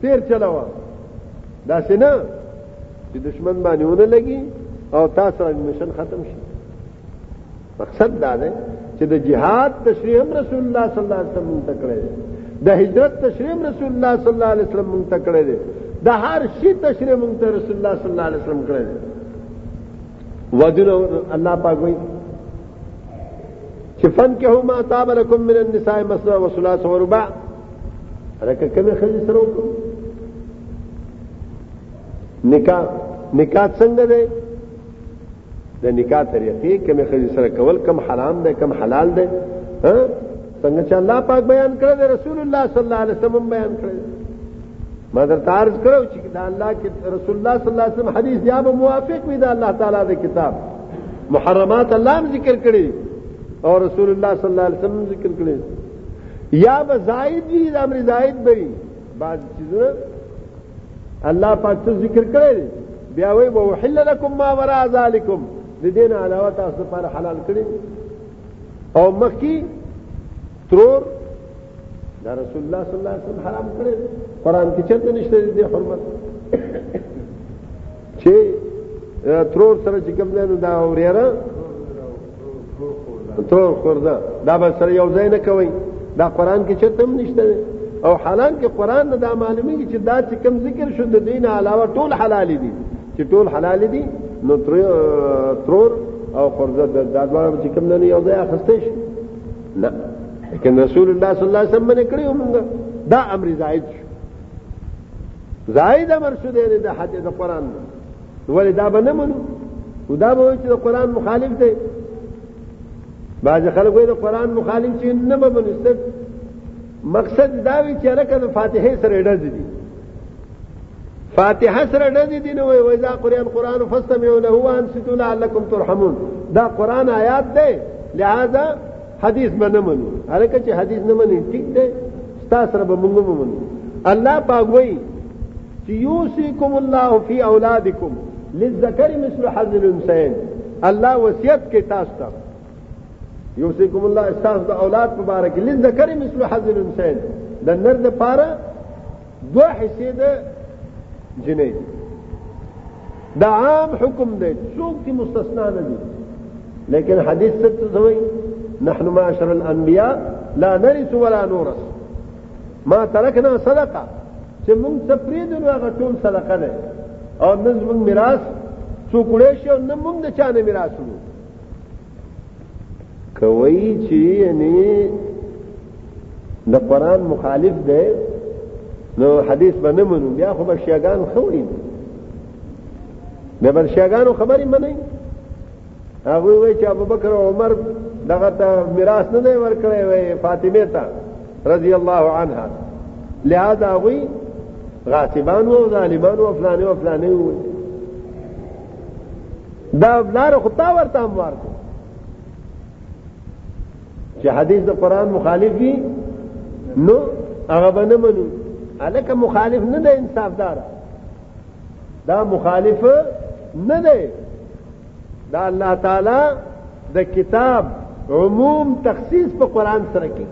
تیر چلاوه دا سينه چې دشمن باندې ونه لګي او تاسو را مشن ختم شي مقصد دا دی چې د جهاد تشریح رسول الله صلی الله علیه وسلم ته کړی د هجرت تشریح رسول الله صلی الله علیه وسلم ته کړی د هر شي تشریح مونږ ته رسول الله صلی الله علیه وسلم کړی ودونه الله پاک وایي چې فن کې هم تاب لكم من النساء مثنى وثلاث ورباع رکه کله خځې سره وکړو نکاح نکاح څنګه دی د نکاح طریقې کوم خځې سره کول کم حرام دی کم حلال دی ها څنګه چې الله پاک بیان کړی دی رسول الله صلی الله علیه وسلم بیان کړی دی ما درته عرض کړو چې دا الله کې رسول الله صلی الله علیه وسلم حدیث یا به موافق وي دا الله تعالی د کتاب محرمات الله هم ذکر کړی او رسول الله صلی الله علیه وسلم ذکر کړی یا به زائد وي د امر زائد به بعض چیزونه الله پاک څه ذکر کړی بیا وی وحل لكم ما وراء ذلكم د دین علاوه تاسو لپاره حلال کړی او مخکي ترور دا رسول الله صلی الله علیه وسلم حرام کړی قران کې چرته نشته دې حرمت چې ترور سره چې کوم نه دا اوریرا ترور خورده دا به سره یو ځای نه کوي دا قران کې چرته هم نشته او حالان کې قران دا معلومیږي چې دا چې کوم ذکر شو د دین علاوه ټول حلال دي چې ټول حلال دي نو ترور او خرزه د دادوار چې کوم نه یو ځای اخستې شي نه لیکن رسول الله صلی الله علیه وسلم باندې کړی موږ دا امر زائد شو زائد امر شو دی د حد د قران ولې دا به نه منو دا به چې د قران مخالف دی بعض خلک وایي د قران مخالف چې نه به منستد مقصد دا وی چې لکه د فاتحه سره ډز دي فاتحه سره ډزې دي نو وای دا قرآن قرآن فاستمعوا له وانصتوا لعلكم ترحمون دا قرآن آیات دی لہذا حدیث به نه منو هرکه چې حدیث نه مني ټیک دی تاسو سره به موږ ومنو الله پاک وایي چې یوسیکم الله فی اولادکم للذکر مثل حظ الانثیین الله وصیت کوي تاسو ته یوسیکم الله استاذ د اولاد مبارک للذکر مثل حظ الانثیین د نر د پاره دو حصے ده جنه دي دا عام حکم دی څوک چې مستثنا نه دي لیکن حدیث څه دوی نحن معاشر الانبیاء لا نرث ولا نورث ما ترکنا صدقه چې موږ څه پریدو هغه ټول صدقه ده او نن موږ میراث څوک وړي شي او نن موږ د چا نه میراث وړو کوي چې یعنی د قران مخالف دی نو حدیث به نه منو بیا خو بشیاګان خوړي به بشیاګانو خبرې منئ هغه وی چې ابوبکر او عمر دغه ته میراث نه دی ورکړی وی فاطمه ته رضی الله عنها لہذا وی غاصبان او ظالمان او فلانه او فلانه وی دا لار خو تا ورته اموار کو چې حدیث د قران مخالف وي نو هغه باندې منو الکه مخالف نه ده انصاف دار دا مخالف نه ده دا الله تعالی د کتاب عموم تخصیص په قران سره کې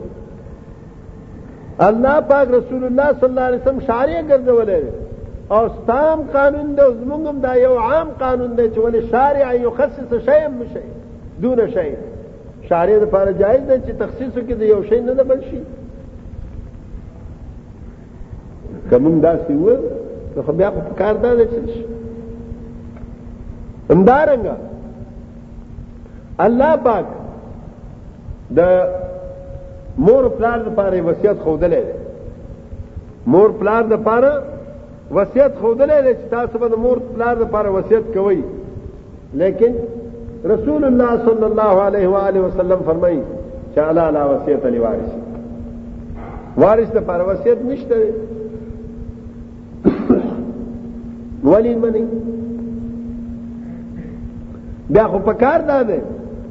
الله پاک رسول الله صلی الله علیه وسلم شارع ګرځولې او ستام قانون د زمونږم دا یو عام قانون دی چې ولې شارع یو خصص شی هم شي دون شی شارع لپاره جایز دی چې تخصیص کې د یو شی نه ده بل شي کوم داسې و نو خو بیا په کار دا دی چې همدارنګه الله پاک د مور پلار د پاره وصیت خودلې مور پلار د پاره وصیت خودلې چې تاسو به مور پلار د پاره وصیت کوئ لیکن رسول الله صلی الله علیه و آله وسلم فرمایي چې الا لا وصیت لوارث وارث د پاره وصیت نشته ولی منی بیا خو پکار دا دی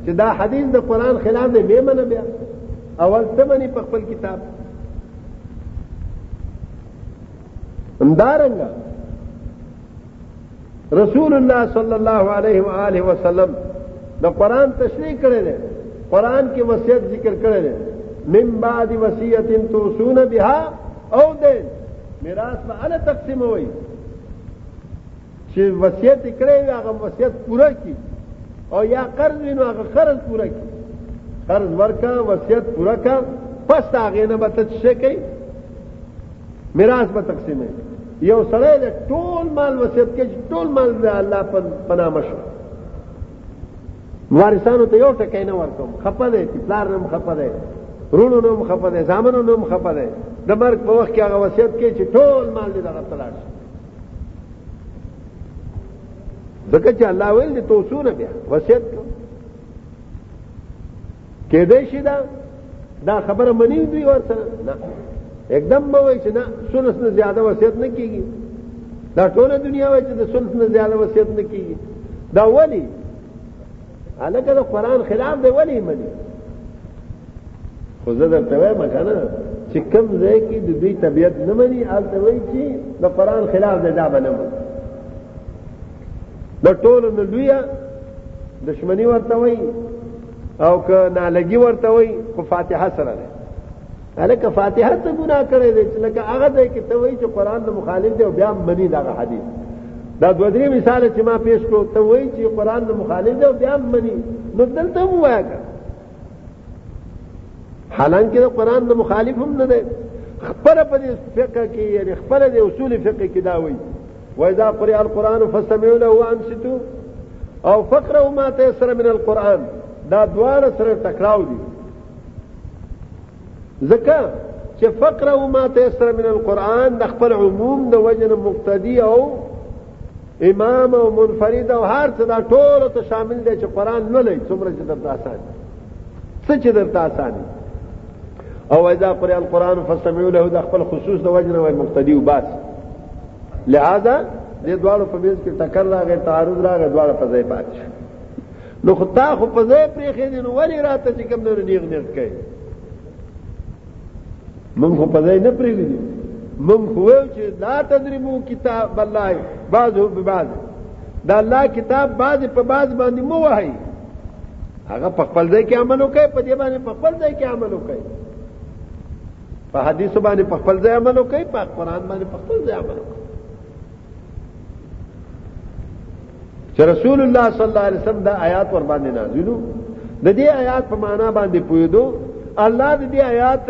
چې دا حدیث د قران خلاف دی به منه بیا اول څه منی په خپل کتاب همدارنګه رسول الله صلی الله علیه و آله وسلم د قران تشریح کړی دی قران کې وصیت ذکر کړی دی من بعد وصیت توصون بها او دین میراث به اله تقسیم وای چې وصیت کړی وي هغه وصیت پوره کی او یا قرض وینو هغه قرض پوره کی قرض ورکا وصیت پوره کا پس هغه نه به ته څه کوي میراث به تقسیمه یو سړی د ټول مال وصیت کې ټول مال د الله په پنامه شو وارثانو ته یو ټکی نه ورکوم خپه دی چې پلار نوم خپه دی رونو نوم خپه دی زامنو نوم خپه دی د مرګ په وخت کې هغه وصیت کې چې ټول مال دې دغه تلاش ځکه چې الله ویل دې توسونه بیا وصیت کوم کېدای شي دا دا خبره مني دوی ورته نه एकदम به وای چې نه سلس نه زیاده وصیت نه کیږي دا ټوله دنیا وای چې د سلس نه زیاده وصیت نه کیږي دا ولی الکه د قران خلاف دی ولی مني خو زه درته وایم کنه چې کم ځای کې د دوی طبیعت نه مني الته وای چې د قران خلاف دی دا بنم د ټولو نه لوی دشمنی ورته وای او که نالګي ورته وای په فاتحه سره ده الکه فاتحه ته ګناه کړی دی چې لکه هغه ځای کې ته وایي چې قرآن د مخالف دی او بیا منی دغه حدیث دا دوه درې مثال چې ما پیش کړو ته وایي چې قرآن د مخالف دی او بیا منی نو دلته هم وایه که حالانکه د قرآن د مخالف هم نه دی خپله په دې فقه کې یعنې خپله د اصول فقه کې دا وایي واذا قرئ القران فاستمعوا له وانصتوا او فقروا ما تيسر من القران دا دواړه سره ټکراو دي ځکه چې فقروا ما تيسر من القران د خپل عموم د وجنه مقتدی او امام او منفرد او هر څه دا ټول ته شامل دي چې قران لولي څومره چې درته آسان دي څه چې درته آسان او اذا قرئ القرآن فاستمعوا له د خپل خصوص د وجنه وای مقتدی او باس لہذا د دوالو په بیس کې ټکر راغی تعارض راغی دوالو په ځای پات شو نو خدا خو په ځای پرې خې نو ولی راته چې کوم نه نیغ نیغ کوي مونږ خو په ځای نه پرې دي مونږ خو چې لا تدریمو کتاب الله بعضو به بعض دا الله کتاب بعض په بعض باندې مو وایي هغه په خپل ځای کې عمل وکړي په دې باندې په خپل ځای کې عمل وکړي په حدیث باندې په خپل ځای عمل وکړي په قران باندې په خپل ځای عمل وکړي چې رسول الله صلی الله علیه وسلم دا آیات ور باندې نازلو د دې آیات په معنا باندې پوهیدو الله دې آیات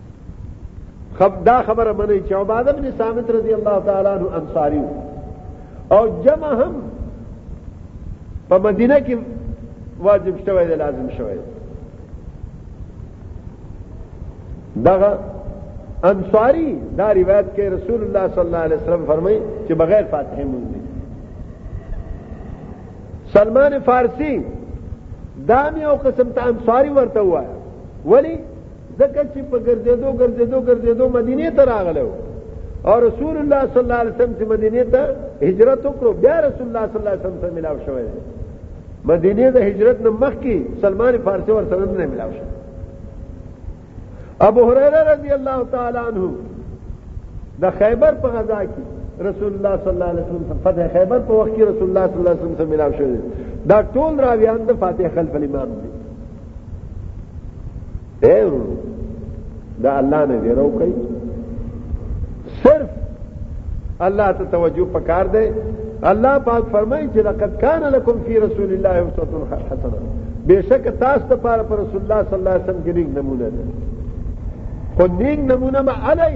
خب دا خبره منی چې عباده بن ثابت رضی الله تعالی عنہ انصاری او جمع هم په مدینه کې واجب شوی دی لازم شوی دغه انصاری دا روایت کې رسول الله صلی الله علیه وسلم فرمایي چې بغیر فاتحه مونږ سلمان فارسی دامی او قسم ته انصاری ورته وایي ولی ځکه چې په ګرځېدو ګرځېدو ګرځېدو مدینه ته راغلی و او رسول الله صلی الله علیه وسلم چې مدینه ته هجرت وکړو بیا رسول الله صلی الله علیه وسلم سره ملاو شوی دی مدینه د هجرت نه مخکې سلمان فارسی ور سره نه ملاو شو ابو هريره رضی الله تعالی عنہ د خیبر په غزا کې رسول الله صلی الله علیه وسلم فتح خیبر په وخت کې رسول الله صلی الله علیه وسلم سره ملاو شوی دا ټول راویان د فاتح خلف الامام دي اے ورونو دا الله نه ویرو کوي صرف الله ته توجه پکار دی الله پاک فرمایي چې لقد کان لکم فی رسول الله اسوه حسنه بشک تاسو ته پر رسول الله صلی الله علیه وسلم کې نیک نمونه ده خو نیک نمونه به علی